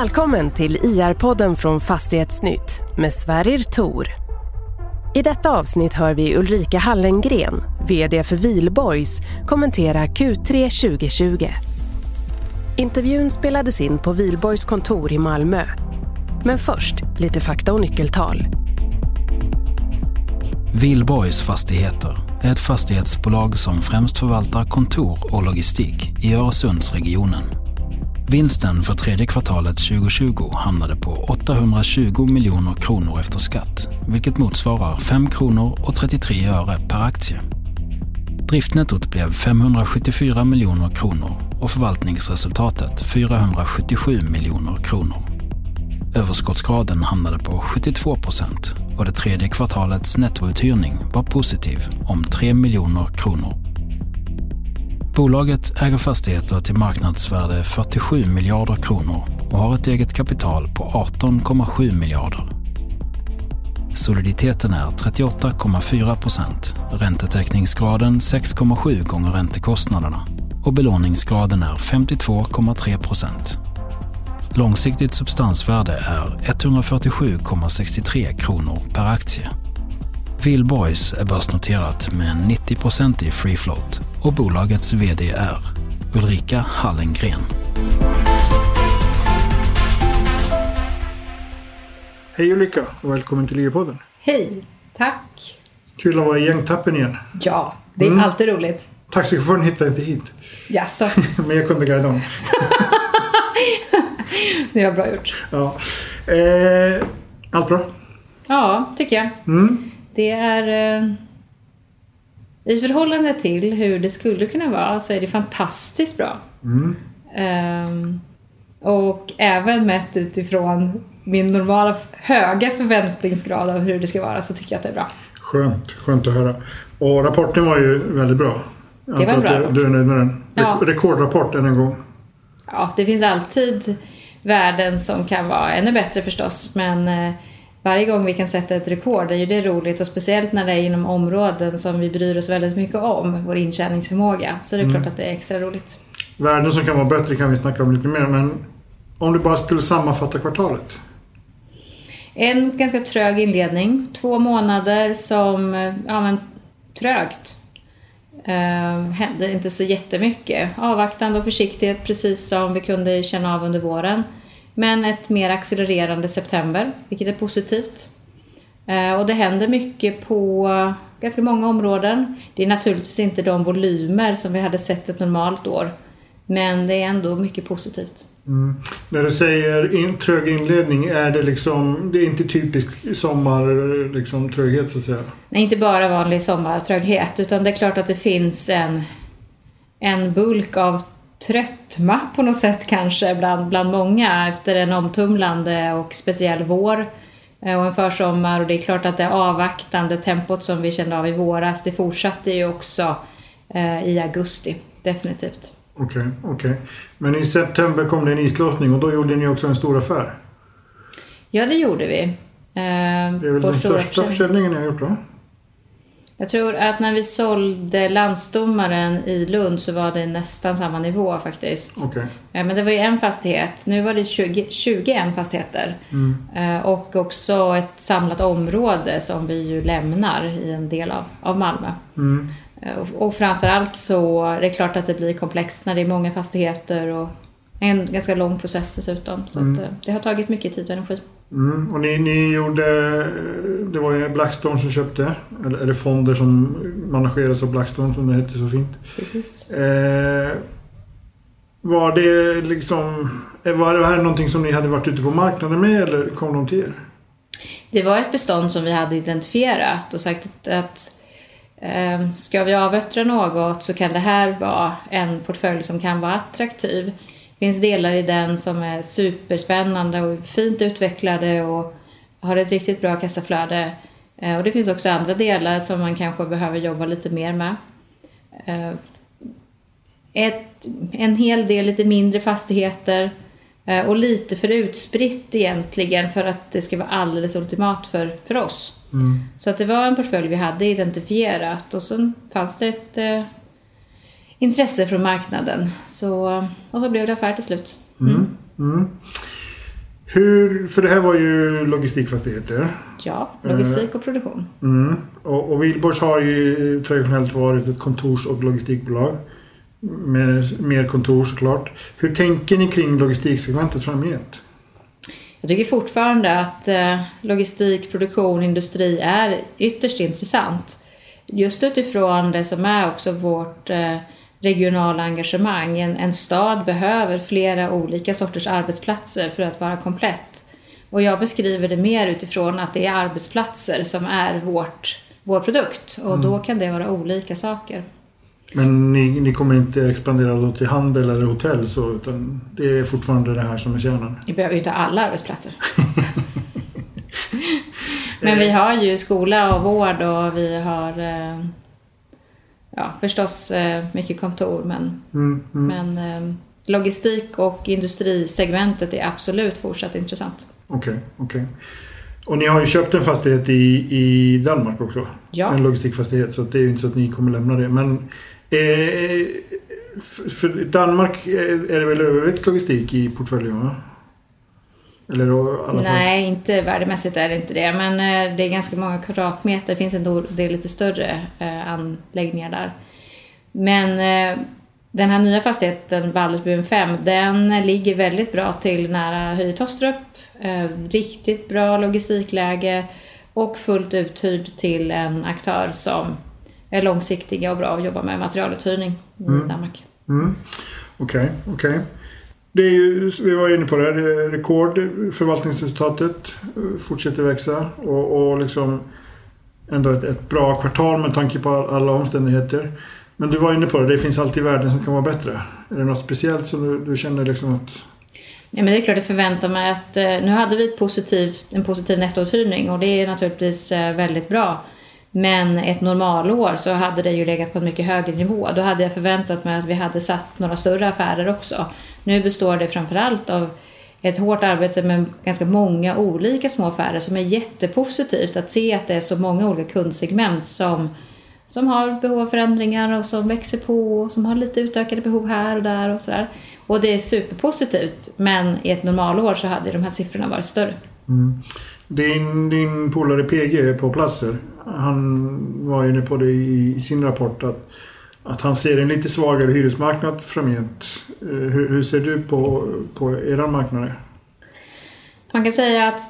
Välkommen till IR-podden från Fastighetsnytt med Sverrir Tor. I detta avsnitt hör vi Ulrika Hallengren, VD för Vilborgs, kommentera Q3 2020. Intervjun spelades in på Vilborgs kontor i Malmö. Men först lite fakta och nyckeltal. Vilborgs Fastigheter är ett fastighetsbolag som främst förvaltar kontor och logistik i Öresundsregionen. Vinsten för tredje kvartalet 2020 hamnade på 820 miljoner kronor efter skatt, vilket motsvarar 5 kronor och 33 öre per aktie. Driftnettot blev 574 miljoner kronor och förvaltningsresultatet 477 miljoner kronor. Överskottsgraden hamnade på 72 procent och det tredje kvartalets nettouthyrning var positiv om 3 miljoner kronor. Bolaget äger fastigheter till marknadsvärde 47 miljarder kronor och har ett eget kapital på 18,7 miljarder. Soliditeten är 38,4 procent, räntetäckningsgraden 6,7 gånger räntekostnaderna och belåningsgraden är 52,3 procent. Långsiktigt substansvärde är 147,63 kronor per aktie. Wihlborgs är börsnoterat med 90% i free float och bolagets VD är Ulrika Hallengren. Hej Ulrika och välkommen till IR-podden. Hej, tack. Kul att vara i gängtappen igen. Ja, det är Mm. alltid roligt. Taxichauffören hittade inte hit, Jaså, men jag kunde guida honom. det var bra gjort. Ja. Eh, allt bra? Ja, tycker jag. Mm. Det är... Eh, I förhållande till hur det skulle kunna vara så är det fantastiskt bra. Mm. Ehm, och även mätt utifrån min normala höga förväntningsgrad av hur det ska vara så tycker jag att det är bra. Skönt, skönt att höra. Och rapporten var ju väldigt bra. Jag Det var en antar bra att du, du är nöjd med den. Ja. Rek- Rekordrapport än en gång. Ja, det finns alltid värden som kan vara ännu bättre förstås, men eh, varje gång vi kan sätta ett rekord är ju det roligt och speciellt när det är inom områden som vi bryr oss väldigt mycket om, vår intjäningsförmåga. Så det är klart att det är extra roligt. Värden som kan vara bättre kan vi snacka om lite mer, men om du bara skulle sammanfatta kvartalet. En ganska trög inledning, två månader som, ja men trögt. Eh, hände inte så jättemycket. Avvaktande och försiktighet precis som vi kunde känna av under våren. Men ett mer accelererande september, vilket är positivt. Eh, och det händer mycket på ganska många områden. Det är naturligtvis inte de volymer som vi hade sett ett normalt år. Men det är ändå mycket positivt. Mm. När du säger in, trög inledning, är det liksom... Det är inte typisk sommar, liksom, tröghet så att säga? Nej, inte bara vanlig sommartröghet, utan det är klart att det finns en, en bulk av tröttma på något sätt kanske bland, bland många efter en omtumlande och speciell vår eh, och en försommar och det är klart att det avvaktande tempot som vi kände av i våras det fortsatte ju också eh, i augusti, definitivt. Okej, okej. Men i september kom det en islossning och då gjorde ni också en stor affär. Ja, det gjorde vi. Eh, Det är väl vår den största försäljning. försäljningen ni har gjort va? Jag tror att när vi sålde landsdomaren i Lund så var det nästan samma nivå faktiskt. Okej. Ja, men det var ju en fastighet. Nu var det 20, 21 fastigheter. Eh, Och också ett samlat område som vi ju lämnar i en del av, av Malmö. Mm. Eh, Och, och framförallt så är det klart att det blir komplext när det är många fastigheter och en ganska lång process dessutom. Så att, eh, det har tagit mycket tid och energi. Mm. Och ni, ni gjorde... Det var ju Blackstone som köpte. Eller är det fonder som manageras av Blackstone som det heter så fint. Precis. Eh, var det liksom... eh, Var det här någonting som ni hade varit ute på marknaden med eller kom de till er? Det var ett bestånd som vi hade identifierat och sagt att, att eh, ska vi avyttra något så kan det här vara en portfölj som kan vara attraktiv. Det finns delar i den som är superspännande och fint utvecklade och har ett riktigt bra kassaflöde. Eh, och det finns också andra delar som man kanske behöver jobba lite mer med. Eh, ett, en hel del lite mindre fastigheter eh, och lite för utspritt egentligen för att det ska vara alldeles ultimat för, för oss. Mm. Så att det var en portfölj vi hade identifierat och så fanns det ett intresse från marknaden. Så, och så blev det affär till slut. Mm. Mm. Hur, för det här var ju logistikfastigheter. Ja, logistik och produktion. Mm. Och, och Wihlborgs har ju traditionellt varit ett kontors och logistikbolag. Med mer kontor såklart. Hur tänker ni kring logistiksegmentet framgent? Jag tycker fortfarande att eh, logistik, produktion, industri är ytterst intressant. Just utifrån det som är också vårt eh, regionala engagemang. En, en stad behöver flera olika sorters arbetsplatser för att vara komplett. Och jag beskriver det mer utifrån att det är arbetsplatser som är vårt, vår produkt. Och då kan det vara olika saker. Men ni, ni kommer inte expandera då till handel eller hotell så utan det är fortfarande det här som är kärnan? Vi behöver ju inte alla arbetsplatser. Men vi har ju skola och vård och vi har eh, ja, förstås eh, mycket kontor men, Mm, mm. men eh, logistik och industrisegmentet är absolut fortsatt intressant. Okej, okej. Och ni har ju köpt en fastighet i, i Danmark också? Ja. En logistikfastighet, så det är ju inte så att ni kommer lämna det. Men eh, för- Danmark är är det väl övervägt logistik i portföljen va? Eller? Nej, inte värdemässigt är det inte det. Men eh, det är ganska många kvadratmeter. Det finns en del lite större eh, anläggningar där. Men eh, den här nya fastigheten, Baldersbuen 5, den ligger väldigt bra till nära Höje-Tostrup. Riktigt bra logistikläge och fullt uthyrd till en aktör som är långsiktiga och bra att jobba med materialuthyrning i Danmark. Mm. Okej, okej. Det är ju, vi var inne på det, här, det rekord. Förvaltningsresultatet eh, fortsätter växa och, och liksom ändå ett, ett bra kvartal med tanke på alla omständigheter. Men du var inne på det, det finns alltid värden som kan vara bättre. Är det något speciellt som du, du känner liksom att... Ja, men det är klart jag förväntar mig att... Eh, nu hade vi ett positivt, en positiv nettouthyrning och det är naturligtvis eh, väldigt bra. Men ett normalår så hade det ju legat på en mycket högre nivå. Då hade jag förväntat mig att vi hade satt några större affärer också. Nu består det framförallt av ett hårt arbete med ganska många olika små affärer som är jättepositivt att se att det är så många olika kundsegment som, som har behov av förändringar och som växer på och som har lite utökade behov här och där och sådär. Och det är superpositivt men i ett normalår så hade ju de här siffrorna varit större. Mm. Din, din polare PG är på platser. Han var inne på det i, sin rapport att, att han ser en lite svagare hyresmarknad framgent. Eh, Hur, hur ser du på, på era marknader? Man kan säga att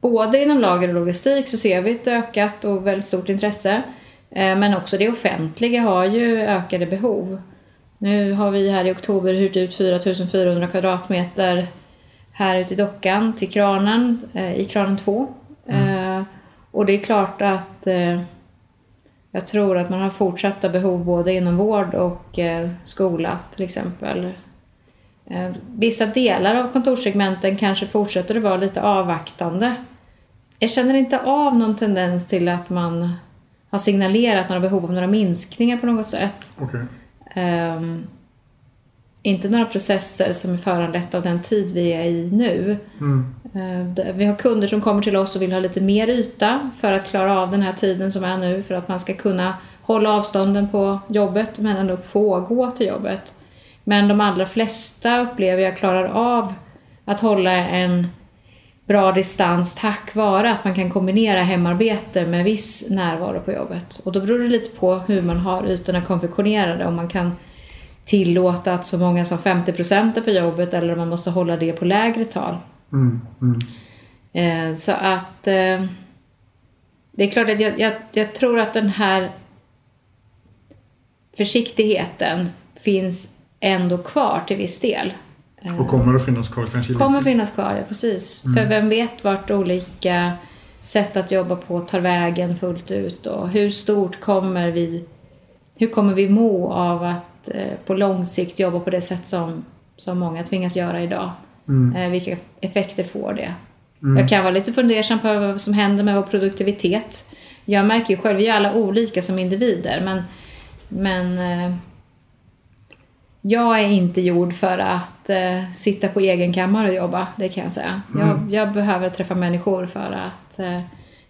både inom lager och logistik så ser vi ett ökat och väldigt stort intresse. Eh, Men också det offentliga har ju ökade behov. Nu har vi här i oktober hyrt ut 4400 kvadratmeter här ute i dockan till kranen, eh, i kranen 2. Eh, Och det är klart att eh, jag tror att man har fortsatta behov både inom vård och eh, skola till exempel. Eh, Vissa delar av kontorssegmenten kanske fortsätter att vara lite avvaktande. Jag känner inte av någon tendens till att man har signalerat några behov av några minskningar på något sätt. Okej. Ehm, inte några processer som är föranlett av den tid vi är i nu. Mm. Eh, vi har kunder som kommer till oss och vill ha lite mer yta för att klara av den här tiden som är nu för att man ska kunna hålla avstånden på jobbet men ändå få gå till jobbet. Men de allra flesta upplever jag klarar av att hålla en bra distans tack vare att man kan kombinera hemarbete med viss närvaro på jobbet. Och då beror det lite på hur man har ytorna konfektionerade. Om man kan tillåta att så många som 50% är på jobbet eller om man måste hålla det på lägre tal. Mm. Mm. Eh, så att eh, det är klart att jag, jag, jag tror att den här försiktigheten finns ändå kvar till viss del. Eh, Och kommer att finnas kvar kanske kommer finnas kvar, ja precis. För vem vet vart olika sätt att jobba på tar vägen fullt ut och hur stort kommer vi hur kommer vi må av att på lång sikt jobba på det sätt som, som många tvingas göra idag? Eh, vilka effekter får det? Jag kan vara lite fundersam på vad som händer med vår produktivitet. Jag märker ju själv, vi är alla olika som individer men, men eh, jag är inte gjord för att eh, sitta på egen kammare och jobba, det kan jag säga. Jag, jag behöver träffa människor för att eh,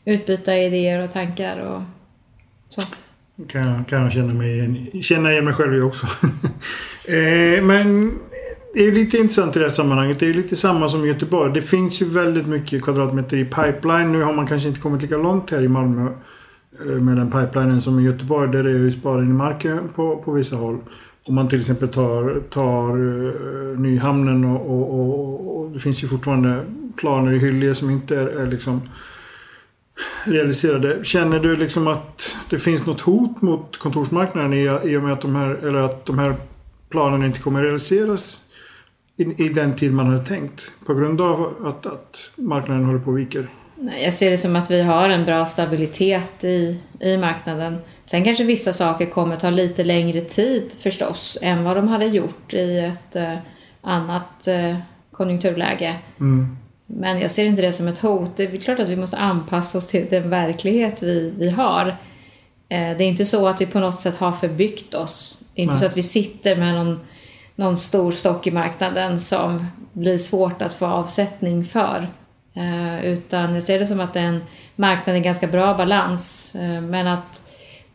utbyta idéer och tankar och så. Kan jag, kan jag känna, mig känna igen mig själv i också. eh, men det är lite intressant i det här sammanhanget. Det är lite samma som i Göteborg. Det finns ju väldigt mycket kvadratmeter i pipeline. Nu har man kanske inte kommit lika långt här i Malmö eh, med den pipelinen som i Göteborg. Där det är ju sparing i marken på, på vissa håll. Om man till exempel tar, tar uh, Nyhamnen och, och, och, och, det finns ju fortfarande planer i Hyllie som inte är, är liksom realiserade. Känner du liksom att det finns något hot mot kontorsmarknaden i, i och med att de här, eller att de här planerna inte kommer realiseras i, i den tid man hade tänkt? På grund av att, att marknaden håller på att vika? Nej, jag ser det som att vi har en bra stabilitet i, i marknaden. Sen kanske vissa saker kommer ta lite längre tid förstås än vad de hade gjort i ett eh, annat eh, konjunkturläge. Mm. Men jag ser inte det som ett hot. Det är klart att vi måste anpassa oss till den verklighet vi, vi har. Eh, det är inte så att vi på något sätt har förbyggt oss. Det är inte Nej. så att vi sitter med någon, någon stor stock i marknaden som blir svårt att få avsättning för. Eh, utan jag ser det som att det är en marknad i ganska bra balans. Eh, men att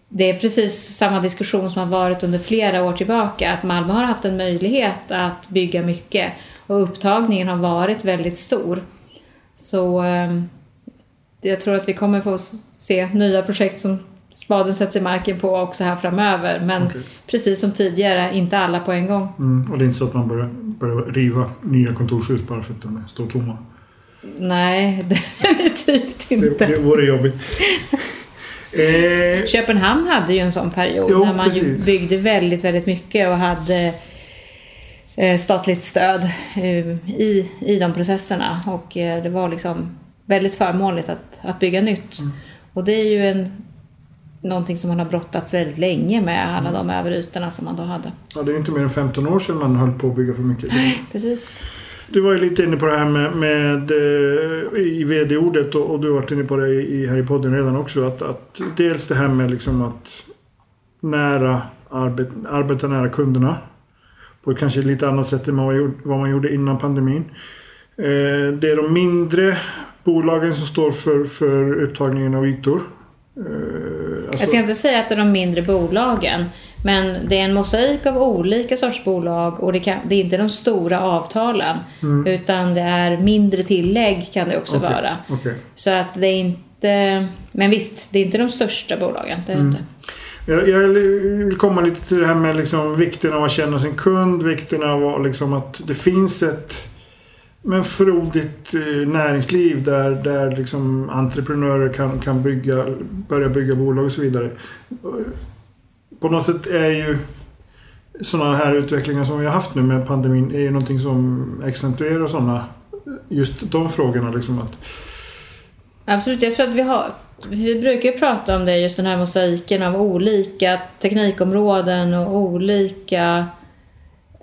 det är precis samma diskussion som har varit under flera år tillbaka. Att Malmö har haft en möjlighet att bygga mycket och upptagningen har varit väldigt stor. Så eh, jag tror att vi kommer få se nya projekt som spaden sätts i marken på också här framöver. Men Okej. precis som tidigare, inte alla på en gång. Mm. Och det är inte så att man börjar, börjar riva nya kontorshus bara för att de står tomma. Nej, definitivt Det, inte. det vore jobbigt. Eh, Köpenhamn hade ju en sån period Jo, när man precis. byggde väldigt, väldigt mycket och hade eh, statligt stöd eh, i, i de processerna. Och eh, det var liksom väldigt förmånligt att, att bygga nytt. Mm. Och det är ju en, någonting som man har brottats väldigt länge med, alla Mm. de överytorna som man då hade. ja, det är inte mer än 15 år sedan man höll på att bygga för mycket. Precis. Du var ju lite inne på det här med, med eh, i vd-ordet och, och du har varit inne på det i, här i podden redan också. Att, att dels det här med liksom att nära arbet, arbeta nära kunderna. På ett kanske lite annat sätt än vad man gjorde, innan pandemin. Eh, det är de mindre bolagen som står för, för upptagningen av ytor. Alltså- Jag ska inte säga att det är de mindre bolagen. Men det är en mosaik av olika sorts bolag och det, kan, det är inte de stora avtalen. Utan det är mindre tillägg kan det också Mm. Okej, vara. okej. Så att det är inte... Men visst, det är inte de största bolagen. Det är Mm. inte. Jag, jag vill komma lite till det här med liksom vikten av att känna sin kund, vikten av liksom att det finns ett men frodigt eh, näringsliv där, där liksom entreprenörer kan, kan bygga, börja bygga bolag och så vidare. På något sätt är ju sådana här utvecklingar som vi har haft nu med pandemin är ju någonting som accentuerar sådana just de frågorna. Liksom att, Absolut, jag tror att vi har... Vi brukar ju prata om det, just den här mosaiken av olika teknikområden och olika...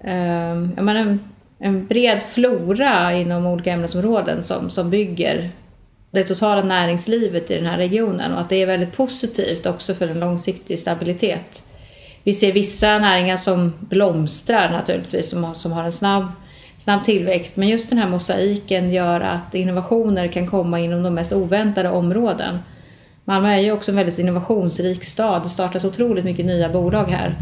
Eh, jag menar, en, bred flora inom olika ämnesområden som, som bygger det totala näringslivet i den här regionen och att det är väldigt positivt också för en långsiktig stabilitet. Vi ser vissa näringar som blomstrar naturligtvis, som har, som har en snabb, snabb tillväxt. Men just den här mosaiken gör att innovationer kan komma inom de mest oväntade områden. Malmö är ju också en väldigt innovationsrik stad. Det startas otroligt mycket nya bolag här.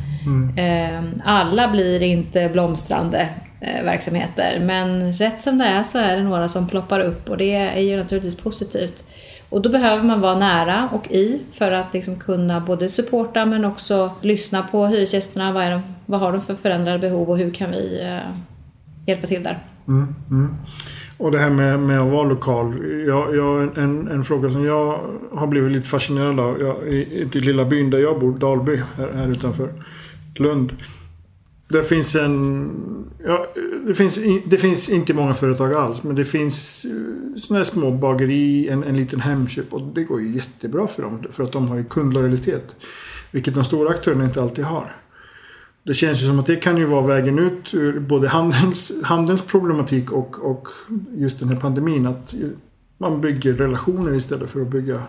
Eh, Alla blir inte blomstrande Eh, verksamheter. Men rätt som det är så är det några som ploppar upp och det är ju naturligtvis positivt. Och då behöver man vara nära och i för att liksom kunna både supporta men också lyssna på hyresgästerna. Vad, är de, vad har de för förändrade behov och hur kan vi eh, hjälpa till där? Mm, mm. Och det här med, med att vara lokal. Jag, jag, en, en fråga som jag har blivit lite fascinerad av. Jag, i, I den lilla byn där jag bor, Dalby, här, här utanför Lund. Det finns en... Ja, det, finns, det finns inte många företag alls. Men det finns eh, sådana här små bageri, en, en liten Hemköp. Och det går ju jättebra för dem. För att de har ju kundlojalitet. Vilket de stora aktörerna inte alltid har. Det känns ju som att det kan ju vara vägen ut ur både handelns, handelns problematik och, och just den här pandemin. Att man bygger relationer istället för att bygga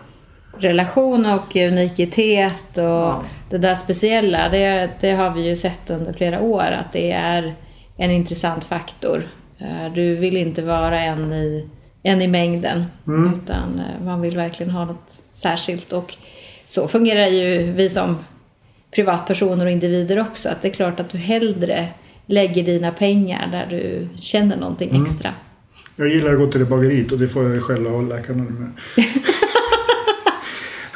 relation och unikitet och det där speciella, det, det har vi ju sett under flera år att det är en intressant faktor. Eh, Du vill inte vara en i, en i mängden utan eh, man vill verkligen ha något särskilt och så fungerar ju vi som privatpersoner och individer också. Att det är klart att du hellre lägger dina pengar där du känner någonting Mm. extra. Jag gillar att gå till det bageriet och det får jag ju skälla av läkarna nu med.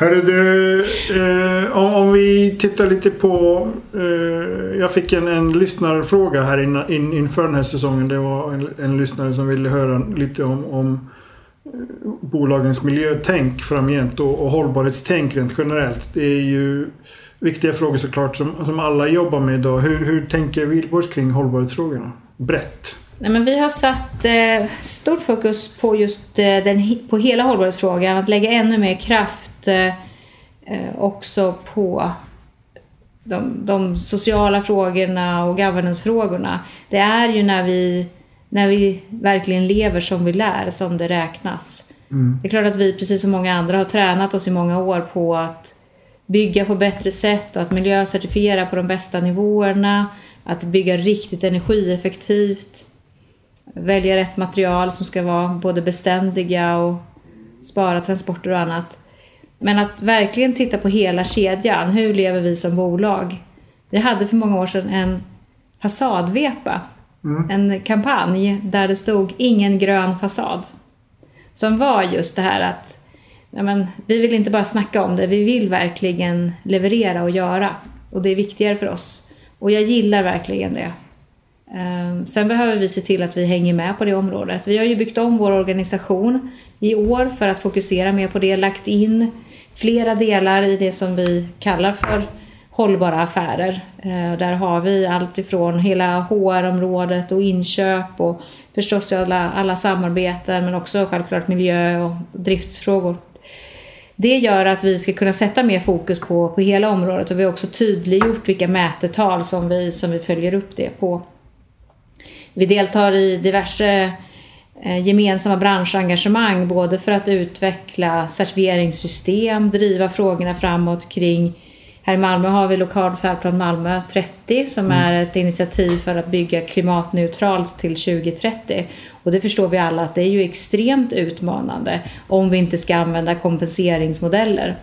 Hörru du, eh, om, om vi tittar lite på... Eh, jag fick en, en lyssnarfråga här in, in, inför den här säsongen. Det var en, en lyssnare som ville höra lite om, om eh, bolagens miljötänk framgent och, och hållbarhetstänk rent generellt. Det är ju viktiga frågor såklart som, som alla jobbar med idag. Hur, hur tänker Wihlborgs kring hållbarhetsfrågorna? Brett. Nej, men vi har satt eh, stort fokus på just eh, den, på hela hållbarhetsfrågan. Att lägga ännu mer kraft eh, eh, också på de, de sociala frågorna och governance-frågorna. Det är ju när vi, när vi verkligen lever som vi lär som det räknas. Det är klart att vi, precis som många andra, har tränat oss i många år på att bygga på bättre sätt och att miljöcertifiera på de bästa nivåerna. Att bygga riktigt energieffektivt. Välja rätt material som ska vara både beständiga och spara transporter och annat. Men att verkligen titta på hela kedjan. Hur lever vi som bolag? Vi hade för många år sedan en fasadvepa. En kampanj där det stod ingen grön fasad. Som var just det här att ja, men, vi vill inte bara snacka om det, vi vill verkligen leverera och göra. Och det är viktigare för oss. Och jag gillar verkligen det. Ehm, sen behöver vi se till att vi hänger med på det området. Vi har ju byggt om vår organisation i år för att fokusera mer på det. Lagt in flera delar i det som vi kallar för hållbara affärer. Ehm, där har vi allt ifrån hela HR-området och inköp och förstås alla, alla samarbeten men också självklart miljö och driftsfrågor. Det gör att vi ska kunna sätta mer fokus på, på hela området och vi har också tydliggjort vilka mätetal som vi, som vi följer upp det på. Vi deltar i diverse eh, gemensamma branschengagemang både för att utveckla certifieringssystem, driva frågorna framåt kring här i Malmö har vi Lokal färdplan Malmö 30 som är ett initiativ för att bygga klimatneutralt till 2030. Och det förstår vi alla att det är ju extremt utmanande om vi inte ska använda kompenseringsmodeller.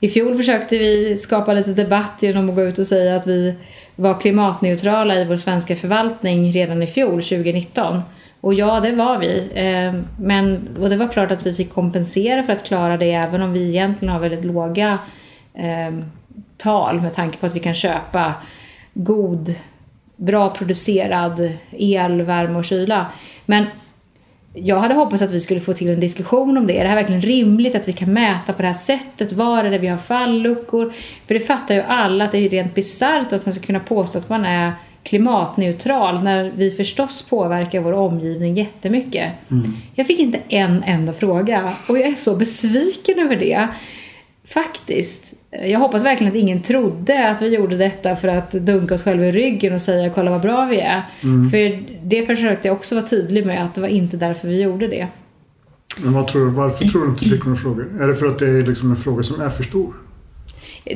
I fjol försökte vi skapa lite debatt genom att gå ut och säga att vi var klimatneutrala i vår svenska förvaltning redan i fjol, 2019. Och ja, det var vi. Ehm, men, och det var klart att vi fick kompensera för att klara det även om vi egentligen har väldigt låga eh, tal med tanke på att vi kan köpa god, bra producerad el, värme och kyla. Men jag hade hoppats att vi skulle få till en diskussion om det. Är det här verkligen rimligt att vi kan mäta på det här sättet? Var är det vi har falluckor? För det fattar ju alla att det är rent bisarrt att man ska kunna påstå att man är klimatneutral när vi förstås påverkar vår omgivning jättemycket. Jag fick inte en enda fråga och jag är så besviken över det. Faktiskt. Jag hoppas verkligen att ingen trodde att vi gjorde detta för att dunka oss själva i ryggen och säga kolla vad bra vi är. För det försökte jag också vara tydlig med att det var inte därför vi gjorde det. Men vad tror du, varför tror du inte du fick några frågor? Är det för att det är liksom en fråga som är för stor?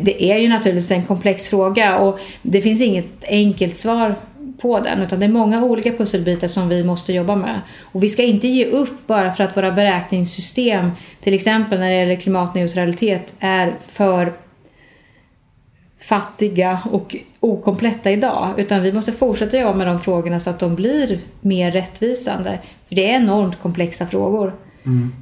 Det är ju naturligtvis en komplex fråga och det finns inget enkelt svar på den utan det är många olika pusselbitar som vi måste jobba med. Och vi ska inte ge upp bara för att våra beräkningssystem, till exempel när det gäller klimatneutralitet, är för fattiga och okompletta idag. Utan vi måste fortsätta jobba med de frågorna så att de blir mer rättvisande. För det är enormt komplexa frågor. Mm.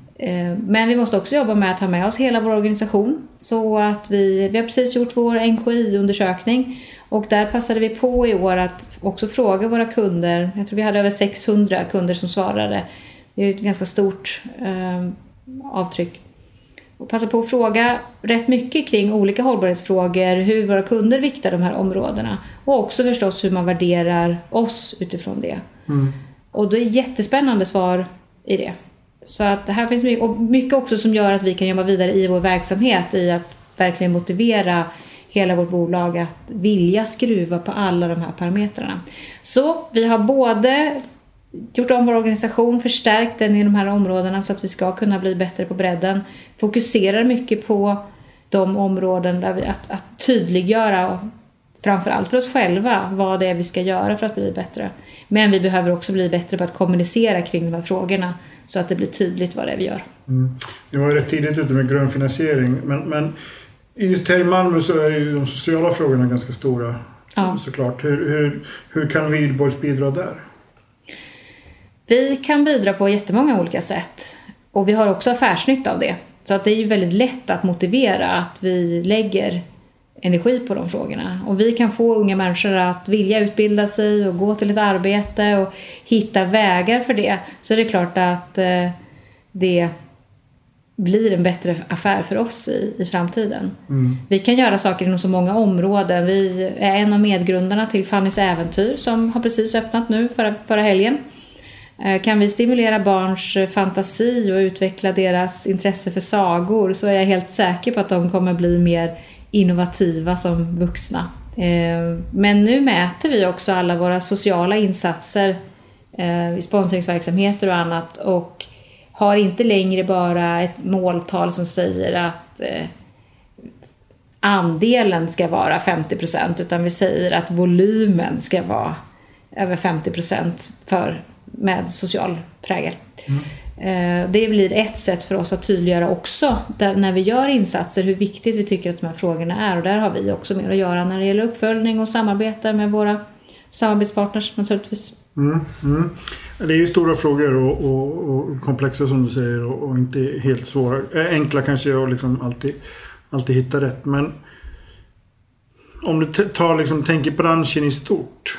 Men vi måste också jobba med att ha med oss hela vår organisation. Så att vi, vi har precis gjort vår NKI-undersökning och där passade vi på i år att också fråga våra kunder. Jag tror vi hade över 600 kunder som svarade. Det är ett ganska stort eh, avtryck. Och passa på att fråga rätt mycket kring olika hållbarhetsfrågor, hur våra kunder viktar de här områdena och också förstås hur man värderar oss utifrån det. Och det är jättespännande svar i det. Så att det här finns mycket, och mycket också som gör att vi kan jobba vidare i vår verksamhet i att verkligen motivera hela vårt bolag att vilja skruva på alla de här parametrarna. Så vi har både gjort om vår organisation, förstärkt den i de här områdena så att vi ska kunna bli bättre på bredden. Fokuserar mycket på de områden där vi att, att tydliggöra framförallt för oss själva vad det är vi ska göra för att bli bättre. Men vi behöver också bli bättre på att kommunicera kring de här frågorna så att det blir tydligt vad det är vi gör. Ni var ju rätt tidigt ute med grön finansiering men, men just här i Malmö så är ju de sociala frågorna ganska stora. Ja. såklart. Hur, hur, hur kan Wihlborgs bidra där? Vi kan bidra på jättemånga olika sätt. Och vi har också affärsnytta av det. Så att det är ju väldigt lätt att motivera att vi lägger energi på de frågorna. Och vi kan få unga människor att vilja utbilda sig och gå till ett arbete och hitta vägar för det. Så är det klart att eh, det blir en bättre affär för oss i, i framtiden. Vi kan göra saker inom så många områden. Vi är en av medgrundarna till Fannys äventyr som har precis öppnat nu förra, förra helgen. Eh, Kan vi stimulera barns fantasi och utveckla deras intresse för sagor så är jag helt säker på att de kommer bli mer innovativa som vuxna. Eh, men nu mäter vi också alla våra sociala insatser eh, i sponsringsverksamheter och annat och har inte längre bara ett måltal som säger att eh, andelen ska vara 50 procent, utan vi säger att volymen ska vara över 50% för, med social prägel. Mm. Eh, det blir ett sätt för oss att tydliggöra också där, när vi gör insatser hur viktigt vi tycker att de här frågorna är och där har vi också mer att göra när det gäller uppföljning och samarbete med våra samarbetspartners naturligtvis. Mm, mm. Det är ju stora frågor och, och, och komplexa som du säger och, och inte helt svåra. Eh, enkla kanske att liksom alltid, alltid hitta rätt. Men om du tar liksom, tänker branschen i stort.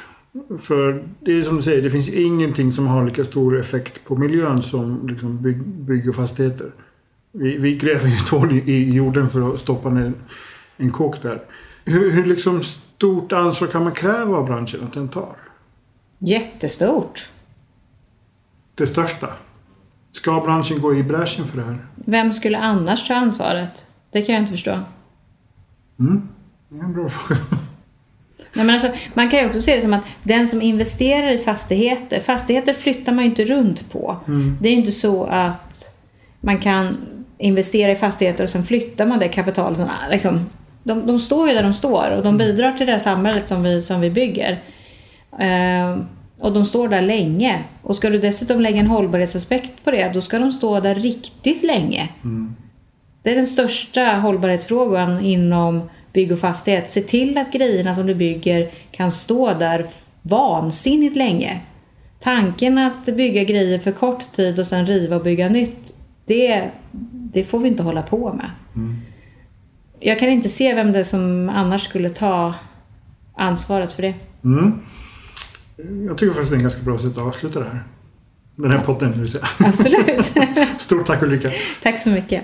För det är som du säger, det finns ingenting som har lika stor effekt på miljön som liksom bygg, bygg och fastigheter. Vi, vi gräver ju ett hål i, jorden för att stoppa ner en, kåk där. Hur, hur liksom stort ansvar kan man kräva av branschen att den tar? Jättestort. det största. Ska branschen gå i bräschen för det här? Vem skulle annars ta ansvaret? Det kan jag inte förstå. Det är en bra fråga. Nej, men alltså, man kan ju också se det som att den som investerar i fastigheter, fastigheter flyttar man ju inte runt på. Det är ju inte så att man kan investera i fastigheter och sen flyttar man det kapitalet. som- Liksom, de, de står ju där de står och de bidrar till det här samhället som vi, som vi bygger. Eh, och de står där länge. Och ska du dessutom lägga en hållbarhetsaspekt på det, då ska de stå där riktigt länge. Det är den största hållbarhetsfrågan inom bygg och fastighet. Se till att grejerna som du bygger kan stå där vansinnigt länge. Tanken att bygga grejer för kort tid och sen riva och bygga nytt, det, det får vi inte hålla på med. Jag kan inte se vem det är som annars skulle ta ansvaret för det. Mm. Jag tycker faktiskt det är en ganska bra sätt att avsluta det här. Den här podden, vill säga. Absolut. Stort tack Ulrika. Tack så mycket.